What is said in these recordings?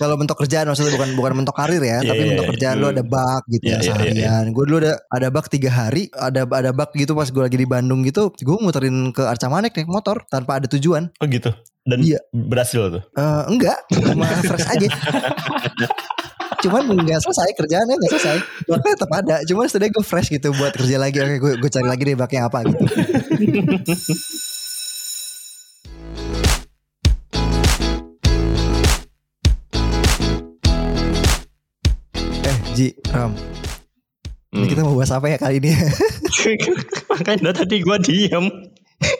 Kalau mentok kerjaan maksudnya bukan bukan mentok karir ya, Iya, tapi iya, mentok iya. kerjaan lu ada bug gitu Iya, ya iya, iya, seharian. Gue dulu ada ada bug tiga hari, ada ada bug gitu pas gue lagi di Bandung gitu, gue muterin ke Arca Manik naik motor tanpa ada tujuan. Oh gitu. Dan Iya. berhasil tuh. Eh, enggak, cuma fresh aja. Cuman nggak selesai kerjaannya nggak selesai. Makanya tetap ada. Cuman setidaknya gue fresh gitu buat kerja lagi. Oke, gue gue cari lagi deh baknya apa gitu. Ji, Ram, ini Hmm. kita mau bahas apa ya kali ini? Makanya tadi gua diem.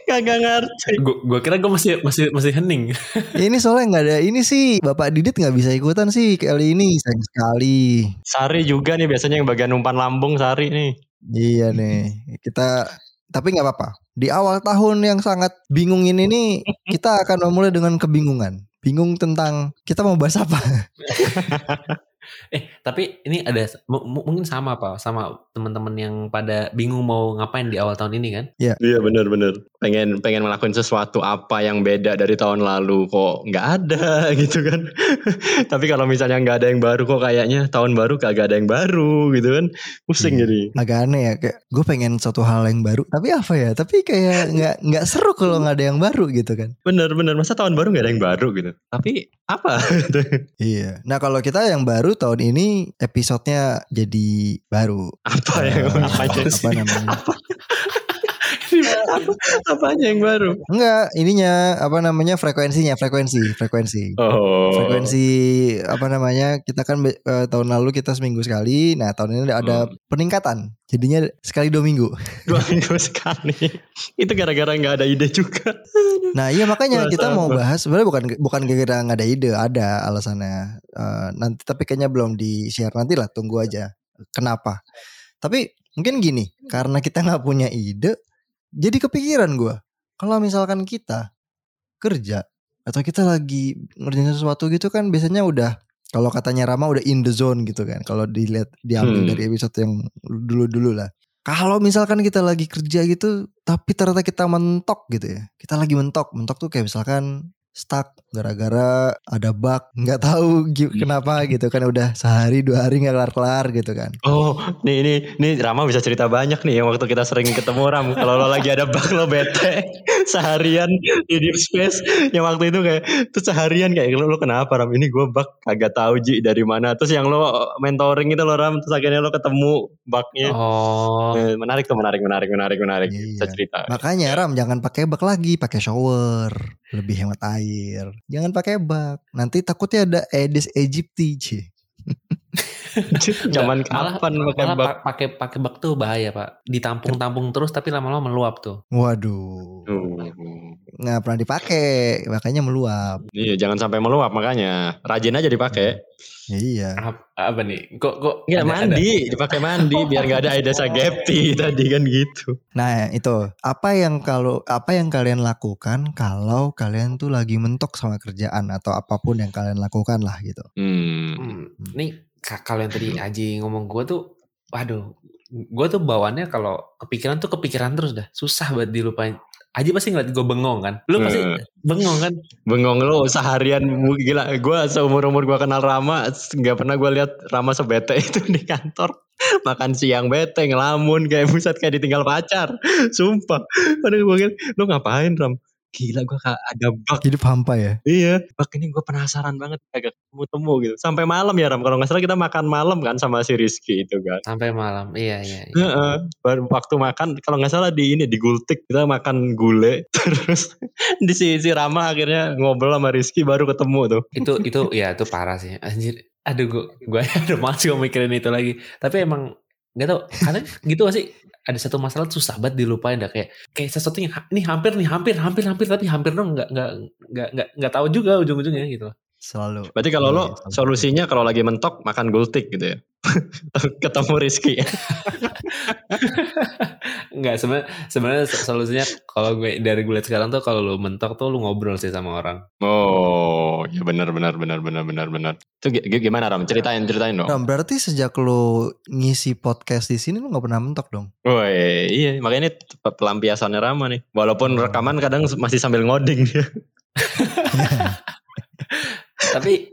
Kagak ngerti. Gue gua kira gue masih masih masih hening. ini soalnya nggak ada ini sih. Bapak Didit nggak bisa ikutan sih kali ini. Sayang sekali. Sari juga nih biasanya yang bagian umpan lambung Sari nih. Iya nih, kita tapi nggak apa-apa. Di awal tahun yang sangat bingung ini nih, kita akan memulai dengan kebingungan. Bingung tentang kita mau bahas apa. Eh tapi ini ada mu- mu- mungkin sama pak sama teman-teman yang pada bingung mau ngapain di awal tahun ini kan? Iya bener-bener. Pengen pengen ngelakuin sesuatu apa yang beda dari tahun lalu kok nggak ada gitu kan. Tapi kalau misalnya nggak ada yang baru kok kayaknya tahun baru kagak ada yang baru gitu kan. Pusing Iya. jadi. Agak aneh ya, kayak gue pengen suatu hal yang baru. Tapi apa ya? Tapi kayak nggak nggak seru kalau nggak ada yang baru gitu kan. Bener-bener masa tahun baru nggak ada yang baru gitu. Tapi apa? Iya. Nah kalau kita yang baru tahun ini episodenya jadi baru. apa Eh, yang apa, apa, aja sih? namanya? apa, apanya yang baru? Enggak, ininya apa namanya frekuensinya, frekuensi, frekuensi. Oh. frekuensi apa namanya kita kan eh, tahun lalu kita seminggu sekali nah tahun ini ada, Hmm. peningkatan jadinya sekali dua minggu dua minggu sekali. Itu gara-gara nggak ada ide juga. nah iya makanya Bahasa kita mau apa? bahas sebenarnya bukan bukan gara-gara nggak ada ide ada alasannya Eh, nanti tapi kayaknya belum di share nanti lah tunggu aja kenapa tapi mungkin gini karena kita nggak punya ide jadi kepikiran gua kalau misalkan kita kerja atau kita lagi ngerjain sesuatu gitu kan biasanya udah kalau katanya Rama udah in the zone gitu kan kalau dilihat diambil Hmm. dari episode yang dulu-dulu lah kalau misalkan kita lagi kerja gitu tapi ternyata kita mentok gitu ya kita lagi mentok mentok tuh kayak misalkan stuck gara-gara ada bug nggak tahu gi- kenapa gitu kan udah sehari dua hari nggak kelar-kelar gitu kan Oh, nih ini nih Rama bisa cerita banyak nih yang waktu kita sering ketemu Ram. Kalau lo lagi ada bug lo bete seharian di deep space yang waktu itu kayak tuh seharian kayak lo, lo kenapa Ram? Ini gue bug kagak tahu Ji dari mana. Terus yang lo mentoring itu lo Ram terus akhirnya lo ketemu bugnya. Oh, Eh, menarik tuh menarik menarik menarik menarik. Iya. Bisa cerita. makanya Ram jangan pakai bug lagi pakai shower lebih hemat air jangan pakai bug nanti takutnya ada Aedes aegypti. Zaman kapan pakai pa- pakai pakai bak tuh bahaya pak. Ditampung-tampung terus tapi lama-lama meluap tuh. waduh Hmm. nggak pernah dipakai makanya meluap Iya, jangan sampai meluap makanya. Rajin aja dipakai. Ya, iya Apa, apa nih? Kok kok Iya, ada- mandi, dipakai mandi biar nggak ada Aedes aegypti tadi kan gitu. Nah itu apa yang kalau apa yang kalian lakukan kalau kalian tuh lagi mentok sama kerjaan atau apa pun yang kalian lakukan lah gitu. Hmm. Hmm, nih kalau yang tadi Aji ngomong gue tuh, waduh, gue tuh bawaannya kalau kepikiran tuh kepikiran terus dah, susah banget dilupain. Aji pasti ngeliat gue bengong kan, lu pasti Hmm. bengong kan? Bengong lu seharian gila. Gua seumur umur gua kenal Rama nggak pernah gua lihat Rama sebete itu di kantor. Makan siang bete ngelamun kayak buset kayak ditinggal pacar. Sumpah. Padahal gua kira lu ngapain Ram? Gila gua ka- ada bug. Hidup hampa ya. Iya, bug ini gua penasaran banget kagak ketemu-temu gitu. Sampai malam ya Ram. Kalau nggak salah kita makan malam kan sama si Rizky itu kan. Sampai malam, iya iya. iya. Heeh. Baru waktu makan kalau nggak salah di ini di Gultik kita makan gulai terus di si, si Rama akhirnya ngobrol sama Rizky baru ketemu tuh. itu itu ya itu parah sih, anjir. Aduh gue gue ada masih mau mikirin itu lagi. Tapi emang nggak tau, kadang gitu gak sih? Ada satu masalah tuh susah banget dilupain dah kayak kayak sesuatu yang ini hampir nih hampir hampir hampir tapi hampir dong nggak nggak nggak nggak nggak tahu juga ujung-ujungnya gitu. Selalu. Berarti kalau lo Iya, solusinya kalau lagi mentok makan Gultik gitu ya. ketemu Rizky. Enggak sebenarnya sebenarnya so- solusinya kalau gue dari gue lihat sekarang tuh kalau lu mentok tuh lu ngobrol sih sama orang. Oh, ya benar benar benar benar benar benar. Itu gi- gi- gimana Ram? Ceritain ceritain dong. Nah, berarti sejak lo ngisi podcast di sini lo nggak pernah mentok dong. Woi, iya, makanya ini pe- pelampiasannya Rama nih. Walaupun Oh. rekaman kadang masih sambil ngoding dia. Tapi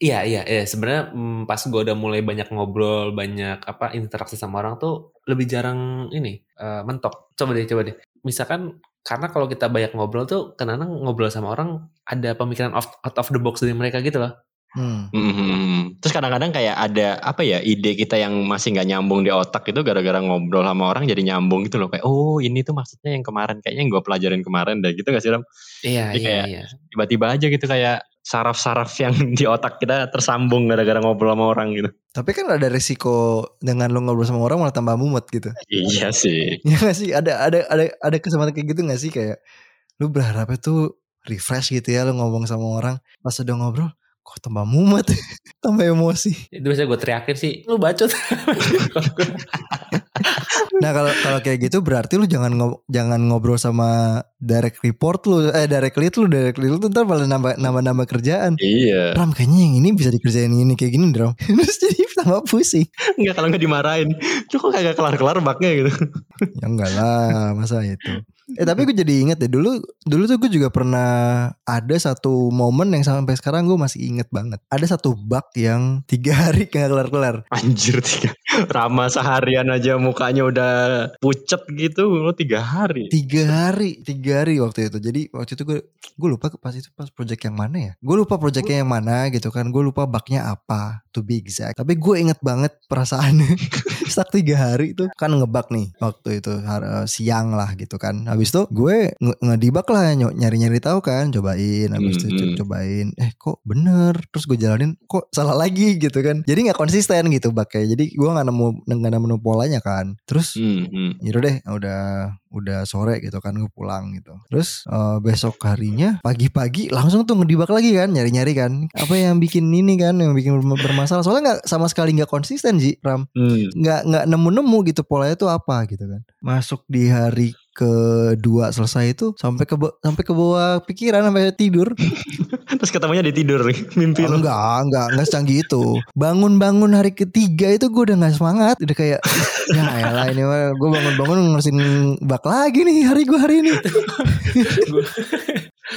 Iya iya iya sebenarnya mm, pas gue udah mulai banyak ngobrol banyak apa interaksi sama orang tuh lebih jarang ini eh, mentok. Coba deh coba deh. Misalkan karena kalau kita banyak ngobrol tuh kadang ngobrol sama orang ada pemikiran out, out of the box dari mereka gitu loh. Hmm. Mhm. Terus kadang-kadang kayak ada apa ya ide kita yang masih nggak nyambung di otak itu gara-gara ngobrol sama orang jadi nyambung gitu loh kayak oh ini tuh maksudnya yang kemarin kayaknya yang gue pelajarin kemarin deh gitu gak sih Ram? Iya Jadi iya kayak- iya. Tiba-tiba aja gitu kayak saraf-saraf yang di otak kita tersambung gara-gara ngobrol sama orang gitu. Tapi kan ada resiko dengan lo ngobrol sama orang malah tambah mumet gitu. Iya sih. Ya gak sih? Ada ada ada ada kesempatan kayak gitu gak sih kayak lu berharapnya tuh refresh gitu ya lu ngomong sama orang pas udah ngobrol kok tambah mumet tambah emosi. Itu biasanya gue teriakin sih lu bacot. Nah kalau kalau kayak gitu berarti lu jangan ngob- jangan ngobrol sama direct report lu eh direct lead lu direct lead lu tuh ntar malah nambah nambah nambah kerjaan. Iya. Ram kayaknya yang ini bisa dikerjain ini kayak gini Ram. Terus jadi tambah pusing. Enggak kalau nggak dimarahin. Lu kok kagak kelar-kelar baknya gitu. Ya enggak lah masa itu. Eh tapi gue jadi inget deh dulu dulu tuh gue juga pernah ada satu momen yang sampai sekarang gue masih inget banget. Ada satu bug yang tiga hari gak kelar-kelar. Anjir tiga. Rama seharian aja mukanya udah pucet gitu. Lu tiga hari. Tiga hari, tiga hari waktu itu. Jadi waktu itu gue gue lupa pas itu pas project yang mana ya. Gue lupa projectnya yang mana gitu kan. Gue lupa bugnya apa to be exact. Tapi gue inget banget perasaannya. Stuck tiga hari itu kan ngebug nih waktu itu eh, siang lah gitu kan. Habis itu gue nge- ngedebug lah ny- nyari-nyari tahu kan. Cobain. Habis itu Hmm, co- hmm. cobain. Eh kok bener. Terus gue jalanin kok salah lagi gitu kan. Jadi nggak konsisten gitu bugnya. Jadi gue nggak nemu nggak nemu polanya kan. Terus Hmm, hmm. Yaudah deh udah udah sore gitu kan gue pulang gitu. Terus eh, besok harinya pagi-pagi langsung tuh ngedibak lagi kan nyari-nyari kan. Apa yang bikin ini kan yang bikin berm- bermasalah? Soalnya nggak sama sekali nggak konsisten sih Ram. Hmm. nggak nggak nemu-nemu gitu polanya tuh apa gitu kan. Masuk di hari kedua selesai itu sampai ke sampai ke bawah pikiran sampai tidur Terus ketemunya di tidur nih. Mimpi Oh, lu. enggak, enggak, enggak secanggih itu. Bangun-bangun hari ketiga itu gue udah gak semangat. Udah kayak, ya elah ini gue bangun-bangun ngurusin bak lagi nih hari gue hari ini.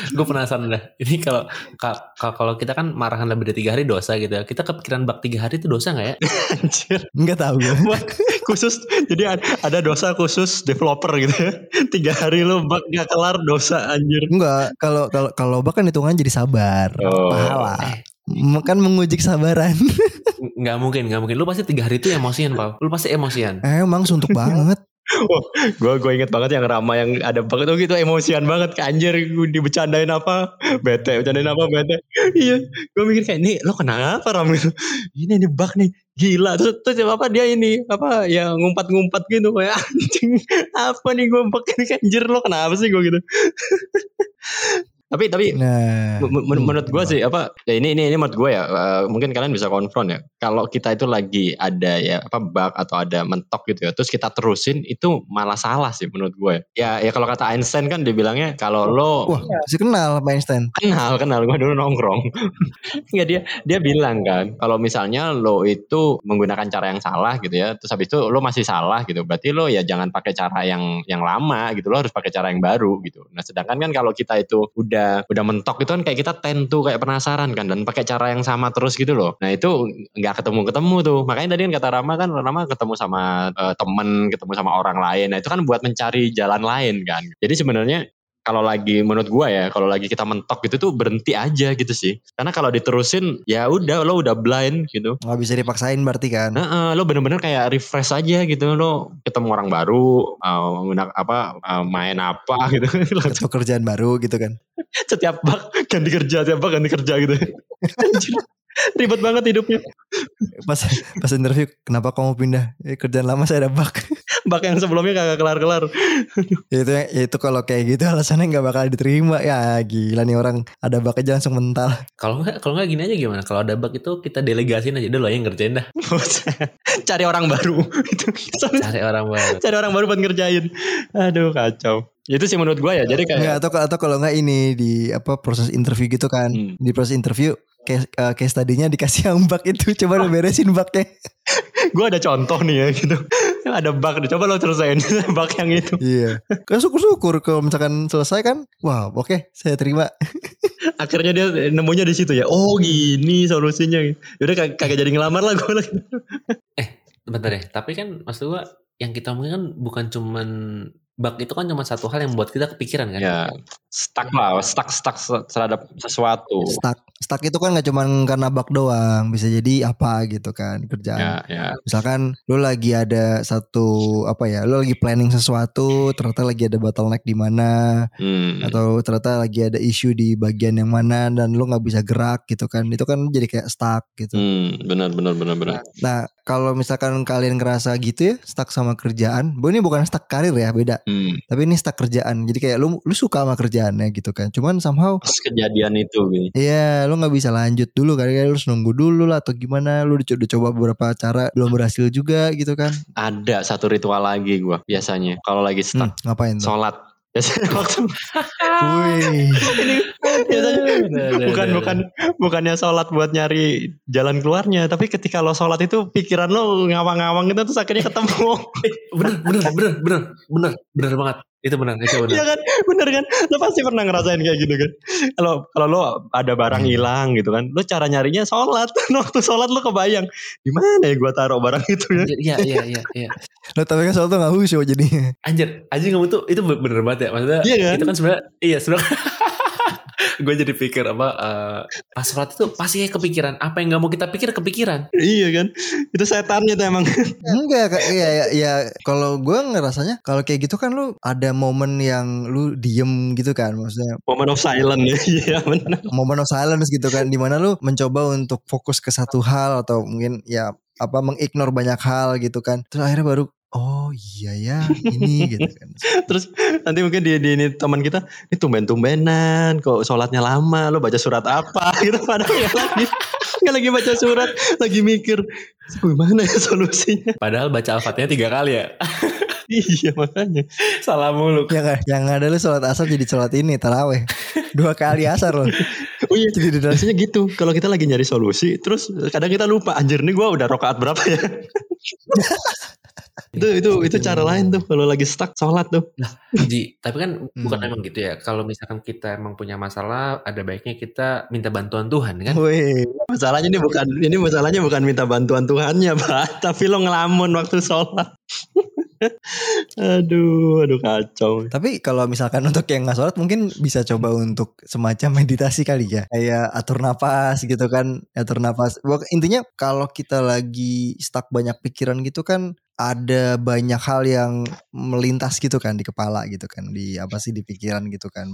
gue penasaran dah. Ini kalau ka- ka- kalau kita kan marahan lebih dari tiga hari dosa gitu ya. Kita kepikiran bak tiga hari itu dosa nggak ya? Anjir. Enggak tahu gue. Khusus jadi ad- ada dosa khusus developer gitu ya. Tiga hari lu bug gak kelar dosa anjir. Enggak, kalau kalau kalau bak kan hitungan jadi sabar. Oh. Pahala. Eh. M- Kan menguji kesabaran. Nggak mungkin, nggak mungkin. Lu pasti tiga hari itu emosian, Pal. Lu pasti emosian. Emang suntuk banget. Gue gue inget banget yang Rama yang ada bug itu gitu. Emosian banget ke anjir gue dibecandain apa? Bete bercandain apa? Bete. Iya gue mikir kayak nih lo kenapa Ram? Gitu. Ini nih bug nih gila. Terus terus apa dia ini apa ya ngumpat-ngumpat gitu. Kayak anjing apa nih gue bug ini anjir lo kenapa sih? Gue gitu tapi tapi Nah, Men- hmm, menurut gue sih apa ya ini ini ini menurut gue ya eh, mungkin kalian bisa konfront ya. Kalau kita itu lagi ada ya apa bug atau ada mentok gitu ya terus kita terusin itu malah salah sih menurut gue ya. Ya kalau kata Einstein kan dibilangnya kalau lo Wah, masih kenal Einstein. kenal kenal. Gue dulu nongkrong. Nggak dia dia bilang kan kalau misalnya lo itu menggunakan cara yang salah gitu ya terus habis itu lo masih salah gitu berarti lo ya jangan pakai cara yang yang lama gitu lo harus pakai cara yang baru gitu. Nah sedangkan kan kalau kita itu udah udah mentok itu kan kayak kita tentu kayak penasaran kan dan pakai cara yang sama terus gitu loh. Nah itu nggak ketemu ketemu tuh. Makanya tadi kan kata Rama kan Rama ketemu sama eh, temen ketemu sama orang lain. Nah itu kan buat mencari jalan lain kan. Jadi sebenarnya kalau lagi menurut gua ya kalau lagi kita mentok gitu tuh berhenti aja gitu sih karena kalau diterusin ya udah lo udah blind gitu Nggak bisa dipaksain berarti kan. Nah, lo bener-bener kayak refresh aja gitu lo ketemu orang baru uh, apa uh, main apa gitu Atau kerjaan baru gitu kan. setiap bak ganti kerja setiap bak ganti kerja gitu ribet banget hidupnya Pas pas interview, kenapa kamu pindah? Eh, kerjaan lama saya ada bug. bak yang sebelumnya kagak kelar-kelar ya itu ya itu kalau kayak gitu alasannya nggak bakal diterima ya gila nih orang ada bug aja langsung mental Kalau nggak, kalau nggak gini aja gimana? Kalau ada bug itu kita delegasin aja dulu yang ngerjain dah. cari orang baru itu Cari orang baru. cari orang baru buat ngerjain aduh kacau itu sih menurut gua ya jadi kayak Nggak, atau atau kalau nggak ini di apa proses interview gitu kan Hmm. di proses interview case, eh, case tadinya dikasih yang bug itu coba lu beresin bugnya gue ada contoh nih ya gitu ada bug nih. Coba lo selesaiin bug yang itu. Iya. Kan syukur-syukur kalau misalkan selesai kan, wah oke saya terima. Akhirnya dia nemunya di situ ya. Oh gini solusinya. Yaudah kag- kagak jadi ngelamar lah gue lagi. Bentar deh, tapi kan maksud gua yang kita omongin kan bukan cuman bug itu kan cuma satu hal yang buat kita kepikiran kan. Ya stuck lah, stuck stuck terhadap sesuatu. Stuck, stuck itu kan nggak cuma karena bug doang, bisa jadi apa gitu kan kerjaan. Ya ya. Misalkan lu lagi ada satu apa ya, lu lagi planning sesuatu, ternyata lagi ada bottleneck di mana, Hmm. atau ternyata lagi ada isu di bagian yang mana dan lu nggak bisa gerak gitu kan, itu kan jadi kayak stuck gitu. Hmm, benar benar benar benar. Nah kalau misalkan kalian ngerasa gitu ya, stuck sama kerjaan, bu ini bukan stuck karir ya beda, Hmm. tapi ini stuck kerjaan. Jadi kayak lu lu suka sama kerjaannya gitu kan, cuman somehow Pas kejadian itu gitu. Iya, lu nggak bisa lanjut dulu kali ya lu harus nunggu dulu lah atau gimana? Lu udah co- udah coba beberapa cara belum berhasil juga gitu kan? Ada satu ritual lagi gua biasanya kalau lagi Hmm, stuck ngapain tuh? sholat. Biasanya waktu Wih, biasanya Ada, ada, bukan ada. bukan bukannya sholat buat nyari jalan keluarnya tapi ketika lo sholat itu pikiran lo ngawang-ngawang itu terus akhirnya ketemu. Bener bener bener bener bener bener banget itu benar itu benar. Iya kan? Bener kan? Lo pasti pernah ngerasain kayak gitu kan? Kalau kalau lo ada barang hilang gitu kan lo cara nyarinya sholat. Waktu sholat lo kebayang di mana ya gua taruh barang itu ya? Anjir, iya iya iya iya. Lo tapi kan soal tuh nggak khusyuk jadinya. anjir anjir kamu tuh itu bener banget ya. Maksudnya Iya kan? itu kan sebenarnya iya sebenarnya gue jadi pikir apa eh, pas sholat itu pasti kayak kepikiran. Apa yang nggak mau kita pikir kepikiran. Iya kan? Itu setannya tuh emang. Enggak, Kak. ya ya, ya kalau gue ngerasanya kalau kayak gitu kan lu ada momen yang lu diem gitu kan, maksudnya. Moment of silence. Ya iya benar. Momen of silence gitu kan, di mana lu mencoba untuk fokus ke satu hal atau mungkin ya apa mengignore banyak hal gitu kan, terus akhirnya baru oh iya ya ini gitu kan. terus nanti mungkin di, di ini teman kita ini tumben-tumbenan kok sholatnya lama lo baca surat apa? Gitu padahal nggak lagi nggak lagi baca surat lagi mikir gimana ya solusinya? Padahal baca al-fatihah tiga kali ya. Iya makanya. Salah mulu. Yang yang ada lu sholat asar jadi sholat ini taraweh. Dua kali asar loh oh iya jadi di biasanya gitu. Kalau kita lagi nyari solusi terus kadang kita lupa anjir nih gue udah rokaat berapa ya itu itu itu cara lain tuh kalau lagi stuck sholat tuh Ji, tapi kan bukan Hmm. emang gitu ya. Kalau misalkan kita emang punya masalah, ada baiknya kita minta bantuan Tuhan kan? Wih, masalahnya ini bukan ini masalahnya bukan minta bantuan Tuhannya pak tapi lo ngelamun waktu sholat aduh aduh kacau Tapi kalau misalkan untuk yang nggak sholat mungkin bisa coba untuk semacam meditasi kali ya. Kayak atur napas gitu kan. Atur. Pokok- Intinya kalau kita lagi stuck banyak pikiran gitu kan ada banyak hal yang melintas gitu kan di kepala gitu kan. Di apa sih di pikiran gitu kan.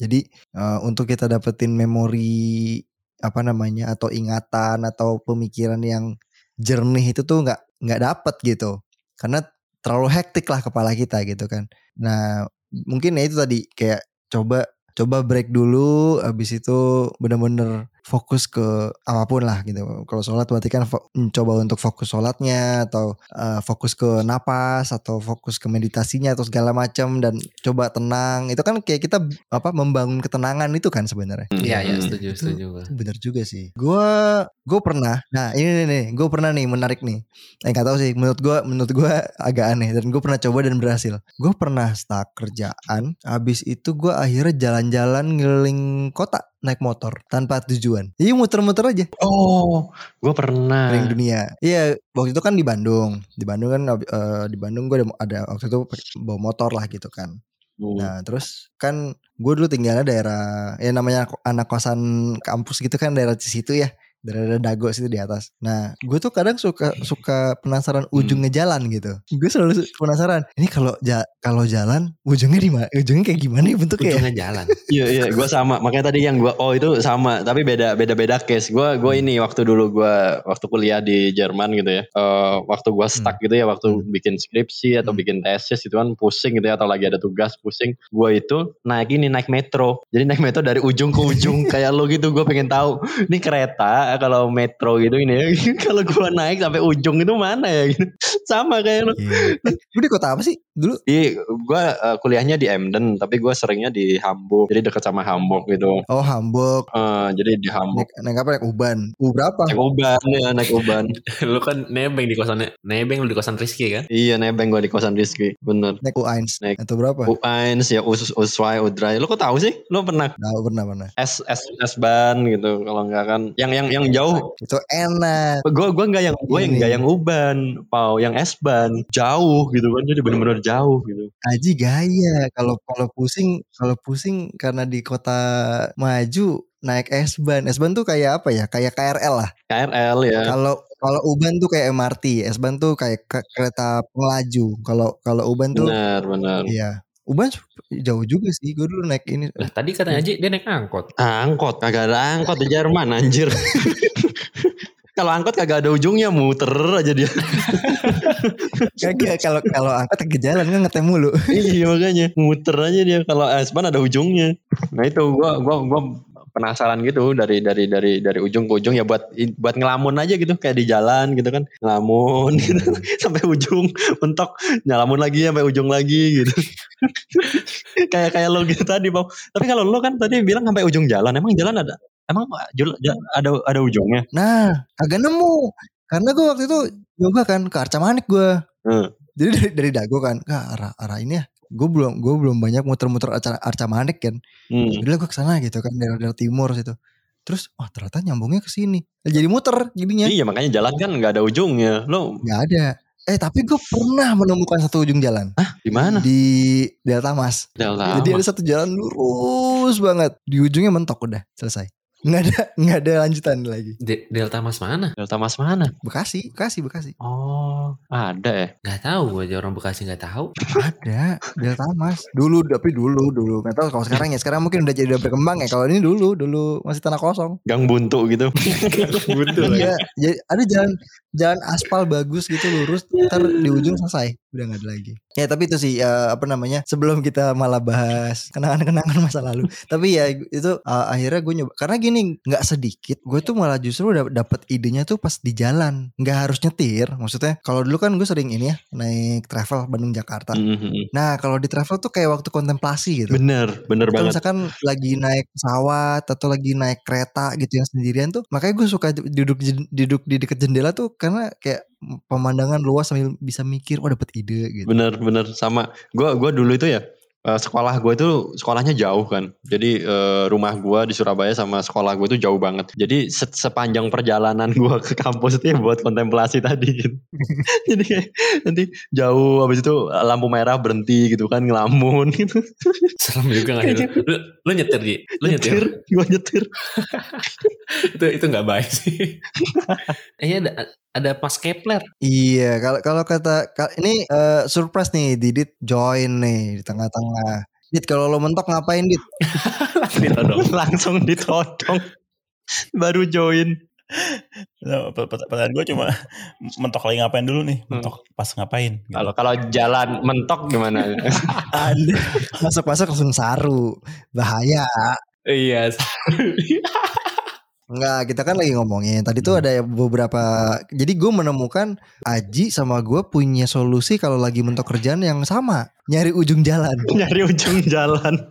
Jadi eh, untuk kita dapetin memori apa namanya atau ingatan atau pemikiran yang jernih itu tuh nggak nggak dapet gitu. Karena terlalu hektik lah kepala kita gitu kan. Nah, mungkin ya itu tadi kayak coba coba break dulu habis itu bener-bener fokus ke apa pun lah gitu. Kalau sholat berarti kan coba untuk fokus sholatnya atau eh, fokus ke napas atau fokus ke meditasinya atau segala macam dan coba tenang. Itu kan kayak kita apa membangun ketenangan itu kan sebenarnya. Iya, iya, Hmm. setuju, Itu- setuju. bener juga sih. Gue gue pernah. Nah ini nih, nih gue pernah nih menarik nih. Eh nggak tahu sih. Menurut gue menurut gue agak aneh dan gue pernah coba dan berhasil. Gue pernah stuck kerjaan. Abis itu gue akhirnya jalan-jalan ngeliling kota naik motor tanpa tujuan. Jadi muter-muter aja oh gue pernah keliling dunia. Iya waktu itu kan di Bandung. Di Bandung kan eh, di Bandung gue ada, ada waktu itu bawa motor lah gitu kan. Hmm. Nah terus kan gue dulu tinggalnya daerah ya namanya anak kosan kampus gitu kan daerah situ ya daerah Dago situ di atas. Nah gue tuh kadang suka suka penasaran ujungnya jalan gitu. Gue selalu penasaran ini kalau ja, kalau jalan ujungnya di mana? Ujungnya kayak gimana ya bentuknya? ya? Ujungnya jalan. Iya iya gue sama makanya tadi yang gue oh itu sama tapi beda beda beda case gue gue ini waktu dulu gue waktu kuliah di Jerman gitu ya Eh, waktu gue stuck gitu ya waktu Hmm. bikin skripsi atau Hmm. bikin tesis itu kan pusing gitu ya atau lagi ada tugas pusing gue itu naik ini naik metro jadi naik metro dari ujung ke ujung kayak lo gitu gue pengen tahu ini kereta kalau metro gitu ini ya. kalau gua naik sampai ujung itu mana ya gitu. Sama kayak lu. Iya. Lu di kota apa sih dulu? Di gua eh, kuliahnya di Emden, tapi gua seringnya di Hamburg. Jadi dekat sama Hamburg gitu. Oh Hamburg. Eh, jadi di Hamburg. Naik, naik apa naik Uban? U berapa? Naik uban ya, naik uban. lu kan nebeng di kosannya. Nebeng lu di kosan Rizky kan? iya, nebeng gua di kosan Rizky. Bener. Naik U1 Naik. atau berapa? U1 ya Us Uswai Udrai. Lu kok tahu sih? Lu pernah Nah, pernah pernah. S S S ban gitu kalau enggak kan yang yang yang jauh Itu enak. gue gua nggak yang gue yang Ini. nggak yang uban pau yang S ban jauh gitu kan jadi benar-benar jauh gitu Aji gaya. Kalau kalau pusing, kalau pusing karena di kota maju naik S-Bahn. S-Bahn tuh kayak apa ya? Kayak KRL lah. KRL ya Kalau kalau Uban tuh kayak MRT, S-Bahn tuh kayak ke- kereta pengelaju. Kalau kalau Uban tuh benar benar iya. Uban jauh juga sih. Gue dulu naik ini. Lah tadi katanya Aji dia naik angkot. angkot kagak ada angkot di Jerman anjir kalau angkot kagak ada ujungnya muter aja dia Kagak kalau kalau angkat ke jalan kan ngetem mulu. iya makanya muter aja dia kalau S ban ada ujungnya nah itu gua gua gua penasaran gitu dari dari dari dari ujung ke ujung ya buat buat ngelamun aja gitu. Kayak di jalan gitu kan. Ngelamun gitu. Sampai ujung mentok. Nyalamun lagi sampai ujung lagi gitu. Kayak kayak lo gitu tadi bang tapi kalau lo kan tadi bilang sampai ujung jalan. Emang jalan ada emang ada ada ujungnya? Nah, kagak nemu. Karena gue waktu itu yoga kan ke Arca Manik gue. Hmm. Jadi dari, dari Dago kan. Ke arah arah ini ya. Gue belum gue belum banyak muter-muter Arca, Arca Manik kan. Hmm. Jadi gue ke sana gitu kan daerah-daerah timur situ. Terus wah ternyata nyambungnya ke sini. Jadi muter jadinya. iya makanya jalan kan nggak ada ujungnya lo Nggak ada. Eh tapi gue pernah menemukan satu ujung jalan di mana di Delta Mas. Delta Jadi ada satu jalan lurus banget. Di ujungnya mentok udah selesai. Nggak ada nggak ada lanjutan lagi. De- Delta Mas mana? Delta Mas mana Bekasi, Bekasi, Bekasi. oh ada ya Gak tahu gue aja orang Bekasi gak tahu. Ada Delta Mas. Dulu tapi dulu dulu. Nggak tahu kalau sekarang ya. Sekarang mungkin udah jadi udah berkembang ya. Kalau ini dulu dulu masih tanah kosong. gang buntu gitu Betul. Iya, jadi ada jalan jalan aspal bagus gitu lurus ntar di ujung selesai udah nggak ada lagi. Ya tapi itu sih eh, apa namanya sebelum kita malah bahas kenangan-kenangan masa lalu. Tapi ya itu eh, akhirnya gue nyoba karena gini nggak sedikit gue tuh malah justru udah dapet idenya tuh pas di jalan. Nggak harus nyetir maksudnya kalau dulu kan gue sering ini ya naik travel Bandung Jakarta. Mhm. nah kalau di travel tuh kayak waktu kontemplasi gitu. Bener bener kalau banget. misalkan lagi naik pesawat atau lagi naik kereta gitu yang sendirian tuh makanya gue suka duduk duduk di dekat jendela tuh karena kayak pemandangan luas sambil bisa mikir oh dapet ide gitu. Bener bener. Sama gua gua dulu itu ya eh, sekolah gue itu sekolahnya jauh kan jadi eh, rumah gua di Surabaya sama sekolah gue itu jauh banget jadi se- sepanjang perjalanan gua ke kampus itu ya buat kontemplasi tadi gitu jadi kayak nanti jauh habis itu lampu merah berhenti gitu kan ngelamun gitu Serem juga gak sih? Lu, lu nyetir Ji? Lu nyetir? nyetir gua nyetir itu itu gak baik sih. Eh ada ada pas Kepler. iya kalau kalau kata ka- ini eh, surprise nih Didit join nih di tengah-tengah Dit kalau lo mentok ngapain Dit Ditodong. langsung ditodong baru join Nah, per- per- Pertanyaan gue cuma mentok lagi ngapain dulu nih? Mentok pas ngapain? Gitu. kalau kalau jalan mentok gimana Anda masuk-masuk langsung saru bahaya Iya. Enggak, kita kan lagi ngomongin. Tadi tuh ada beberapa. Jadi gue menemukan Aji sama gue punya solusi kalau lagi mentok kerjaan yang sama. Nyari ujung jalan. nyari ujung jalan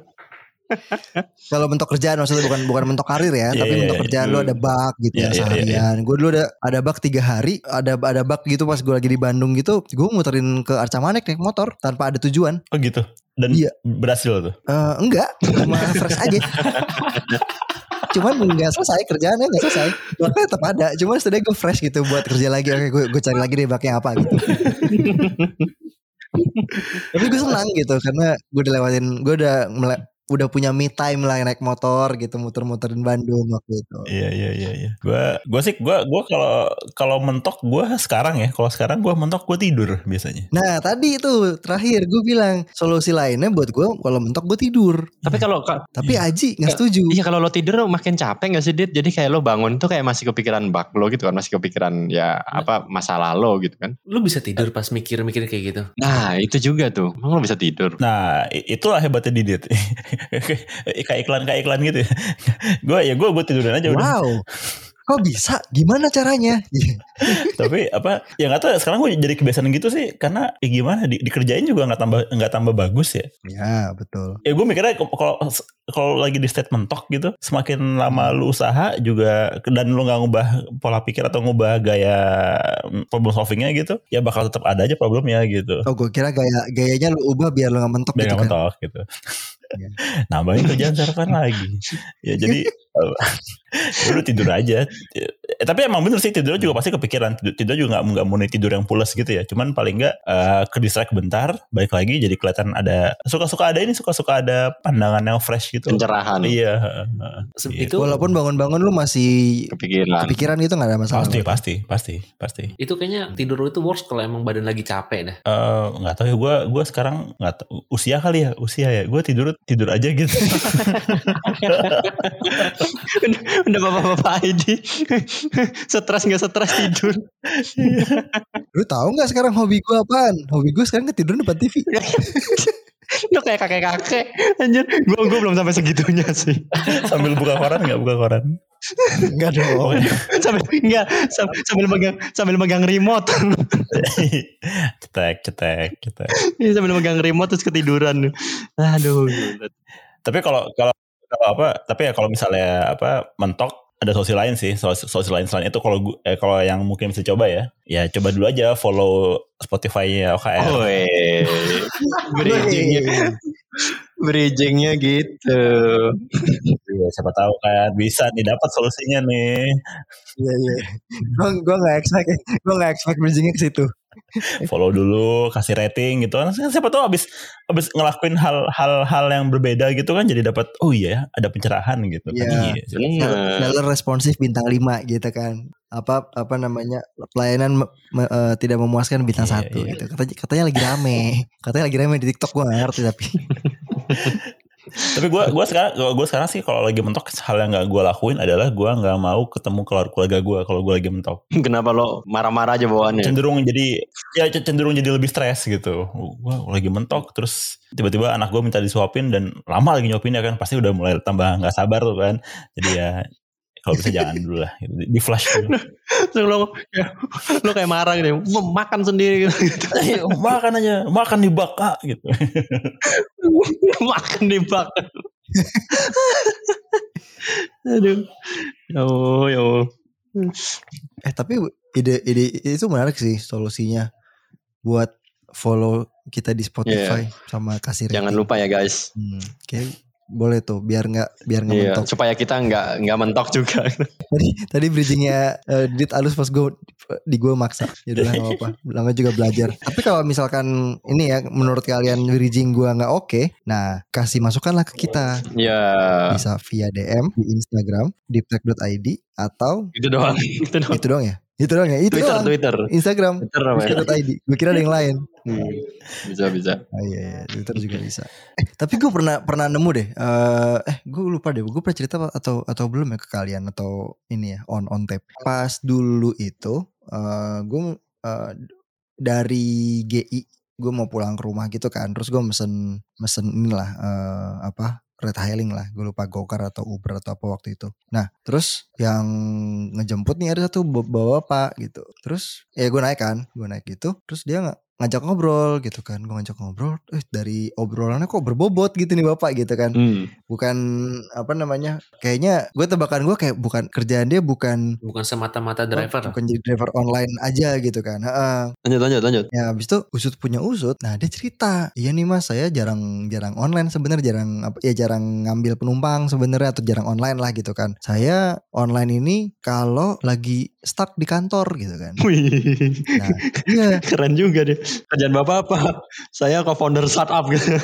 Kalau mentok kerjaan maksudnya bukan bukan mentok karir ya, Iya, tapi iya, mentok iya. kerjaan lu ada bug gitu Iya, ya iya, iya, seharian. Gue dulu ada ada bug tiga hari, ada ada bug gitu pas gue lagi di Bandung gitu. Gue muterin ke Arca Manik naik motor tanpa ada tujuan. Oh gitu. Dan Iya. berhasil tuh. Eh enggak, cuma fresh aja. Cuman nggak selesai kerjaannya nggak selesai. Makanya tetap ada. Cuman setidaknya gue fresh gitu buat kerja lagi. Oke, gue gue cari lagi deh baknya apa gitu. Tapi gue senang gitu karena gue udah lewatin, gue udah udah punya me time lah naik motor gitu muter-muterin Bandung waktu itu. Iya iya iya iya. Gua gua sih gua gua kalau kalau mentok gua sekarang ya, kalau sekarang gua mentok gua tidur biasanya. Nah tadi itu terakhir gue bilang solusi lainnya buat gue kalau mentok gue tidur. tapi kalau ka- Tapi Aji nggak setuju. Iya kalau lo tidur lo makin capek gak sih Dit? Jadi kayak lo bangun tuh kayak masih kepikiran bug lo gitu kan. Masih kepikiran ya apa masalah lo gitu kan. Lu bisa tidur pas mikir-mikir kayak gitu. Nah itu juga tuh. Emang lo bisa tidur? Nah, itulah hebatnya Didit. kayak iklan kayak iklan gitu ya. gue ya gue gue tiduran aja udah. Wow. kok bisa gimana caranya. Tapi apa ya nggak tahu ya, sekarang gue jadi kebiasaan gitu sih karena ya gimana di, dikerjain juga nggak tambah nggak tambah bagus ya. ya betul Ya gue mikirnya kalau kalau lagi di state mentok gitu, semakin lama lu usaha juga dan lu nggak ngubah pola pikir atau ngubah gaya problem solvingnya gitu, ya bakal tetap ada aja problemnya gitu. oh gue kira gaya gayanya lu ubah biar lu nggak mentok Biar gitu nggak kan mentok gitu. Nambahin kerjaan sarapan lagi. Ya jadi lu tidur aja. Eh, tapi emang bener sih tidur juga pasti kepikiran. Tidur, tidur juga nggak nggak mau tidur yang pulas gitu ya. Cuman paling nggak eh, ke distract bentar, balik lagi jadi kelihatan ada suka-suka ada ini suka-suka ada pandangan yang fresh gitu. Pencerahan. Iya. Se- Iya. Itu walaupun bangun-bangun lu masih Kepikiran. kepikiran gitu nggak ada masalah Pasti, pasti, pasti, pasti. itu kayaknya tidur itu worst kalau emang badan lagi capek dah. Eh, nggak tahu ya gue gue sekarang nggak tahu usia kali ya usia ya gue tidur tidur aja gitu udah, udah bapak-bapak ID. stres nggak stres tidur. lu tahu nggak sekarang hobi gue apaan hobi gue sekarang ketiduran depan TV Lu kayak kakek-kakek. Anjir. Gue gue belum sampai segitunya sih. sambil buka koran nggak buka koran Enggak dong sambil enggak sam- sambil megang sambil megang remote. cetek cetek cetek Iya, sambil megang remote terus ketiduran. Aduh. tapi kalau kalau kalau apa tapi ya kalau misalnya apa mentok ada solusi lain sih solusi, solusi lain selain itu kalau eh, kalau yang mungkin bisa coba ya ya coba dulu aja follow Spotify-nya OKR Woi. Bridgingnya bridgingnya gitu. Iya, siapa tahu kan bisa nih dapat solusinya nih Iya iya. Gue gue nggak expect gue nggak expect bridgingnya ke situ. follow dulu kasih rating gitu kan siapa tahu abis abis ngelakuin hal-hal hal yang berbeda gitu kan jadi dapat oh iya ada pencerahan gitu kan Iya. iya. Seller responsif bintang 5 gitu kan. Apa apa namanya pelayanan me- me- eh, tidak memuaskan bintang Iya, satu iya. gitu. Katanya katanya lagi rame. Katanya lagi rame di TikTok gue ngerti tapi. Tapi gue gua sekarang gue sekarang sih kalau lagi mentok hal yang nggak gue lakuin adalah gue nggak mau ketemu keluarga keluarga gue kalau gue lagi mentok. Kenapa lo marah-marah aja bawaannya? Cenderung jadi ya cenderung jadi lebih stres gitu. Gue lagi mentok terus tiba-tiba anak gue minta disuapin dan lama lagi nyuapin ya kan pasti udah mulai tambah nggak sabar tuh kan. Jadi ya kalau bisa jangan dulu lah gitu. di flash dulu. Terus lo, ya, lo kayak marah gitu, "Mau makan sendiri gitu. Ayo makan aja, makan di bak ah, gitu. makan di bak. Aduh. Ya Allah, ya Allah. Eh tapi ide ide itu menarik sih solusinya buat follow kita di Spotify sama kasih rating. Jangan lupa ya guys. Hmm, kayak boleh tuh biar nggak biar nggak Iya, mentok. supaya kita nggak nggak mentok juga. Tadi tadi bridgingnya uh, Dit alus pas gue di gue maksa. Ya udah nggak apa-apa. Namanya juga belajar. Tapi kalau misalkan ini ya menurut kalian bridging gue nggak oke, nah kasih masukanlah ke kita. ya, Bisa via DM di Instagram deeptech.id atau itu doang. Itu doang. itu doang ya. Itu doang ya. Itu Twitter, doang. Twitter. Instagram Twitter apa ya? deeptech.id. Gue kira ada yang lain. Hmm, Bisa, bisa. Oh iya, iya, Twitter juga bisa. Eh, tapi gue pernah pernah nemu deh. Eh, eh gue lupa deh. Gue pernah cerita atau atau belum ya ke kalian atau ini ya on on tape. Pas dulu itu, eh gue eh, dari GI gue mau pulang ke rumah gitu kan. Terus gue mesen mesen inilah eh, apa red hailing lah. Gue lupa gokar atau uber atau apa waktu itu. Nah terus yang ngejemput nih ada satu bawa bapak gitu. Terus ya gue naik kan gue naik gitu. Terus dia nggak ngajak ngobrol gitu kan gue ngajak ngobrol eh dari obrolannya kok berbobot gitu nih bapak gitu kan Hmm. bukan apa namanya kayaknya gue tebakan gue kayak bukan kerjaan dia bukan Bukan semata-mata driver. bukan jadi driver online aja gitu kan Heeh. Lanjut, lanjut, lanjut. Ya habis itu usut punya usut. Nah dia cerita, iya nih mas saya jarang jarang online sebenarnya jarang apa ya jarang ngambil penumpang sebenarnya atau jarang online lah gitu kan. Saya online ini kalau lagi stuck di kantor gitu kan. Nah iya keren juga deh. Kerjaan bapak apa? Saya co-founder startup gitu.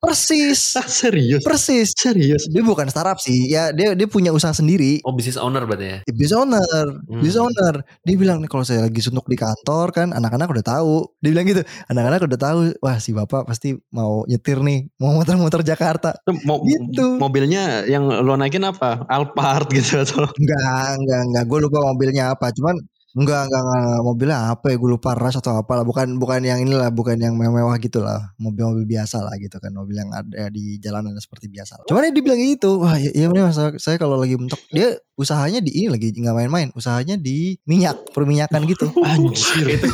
persis Ah, serius? persis. Serius? Dia bukan startup sih, ya dia dia punya usaha sendiri. Oh business owner berarti ya? Ya, Business owner, Hmm. business owner. Dia bilang nih kalau saya lagi suntuk di kantor kan, anak-anak udah tahu. Dia bilang gitu, anak-anak udah tahu. Wah si bapak pasti mau nyetir nih, mau muter-muter Jakarta. Mo Gitu. Mobilnya yang lo naikin apa? Alphard gitu atau? Enggak, enggak, enggak. Gue lupa mobilnya apa. Cuman Enggak, enggak, enggak, enggak. mobilnya apa ya? Gue lupa ras atau apalah. Bukan, bukan yang inilah, bukan yang mewah gitu lah. Mobil-mobil biasa lah gitu kan. Mobil yang ada di jalanan seperti biasa. Lah. Cuman dia bilang gitu. Wah, ya, ya bener, saya, saya kalau lagi mentok, dia usahanya di ini lagi nggak main-main. Usahanya di minyak, perminyakan gitu. Anjir. itu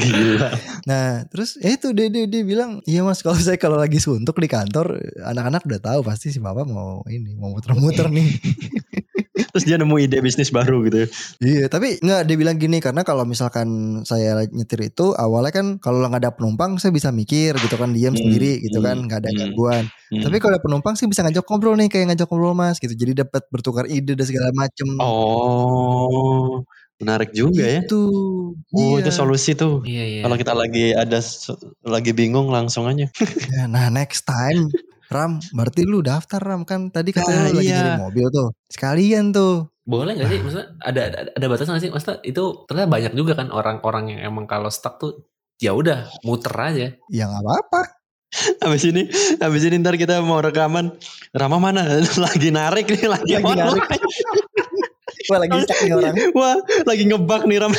Gila. Nah, terus ya itu dia, dia, dia bilang, iya mas kalau saya kalau lagi suntuk di kantor, anak-anak udah tahu pasti si bapak mau ini, mau muter-muter nih. Terus dia nemu ide bisnis baru gitu. ya. Iya, tapi nggak dia bilang gini karena kalau misalkan saya nyetir itu awalnya kan kalau nggak ada penumpang saya bisa mikir gitu kan diam Hmm, sendiri gitu kan hmm, nggak ada hmm, gangguan. Hmm. Tapi kalau ada penumpang sih bisa ngajak ngobrol nih kayak ngajak ngobrol mas gitu. Jadi dapat bertukar ide dan segala macem. Oh, menarik juga ya. Gitu. Oh, Iya. itu solusi tuh. iya iya Kalau kita lagi ada lagi bingung langsung aja. Ya, Nah next time Ram, berarti lu daftar Ram kan tadi katanya Ah, lu lagi iya. nyari mobil tuh. Sekalian tuh. boleh gak sih maksudnya ada ada, ada batasan gak sih maksudnya itu ternyata banyak juga kan orang-orang yang emang kalau stuck tuh ya udah muter aja Ya nggak apa-apa. Habis ini, habis ini ntar kita mau rekaman. Rama mana? lagi narik nih, lagi, Lagi narik. Wah lagi stuck nih orang. Wah, lagi ngebak nih Ram.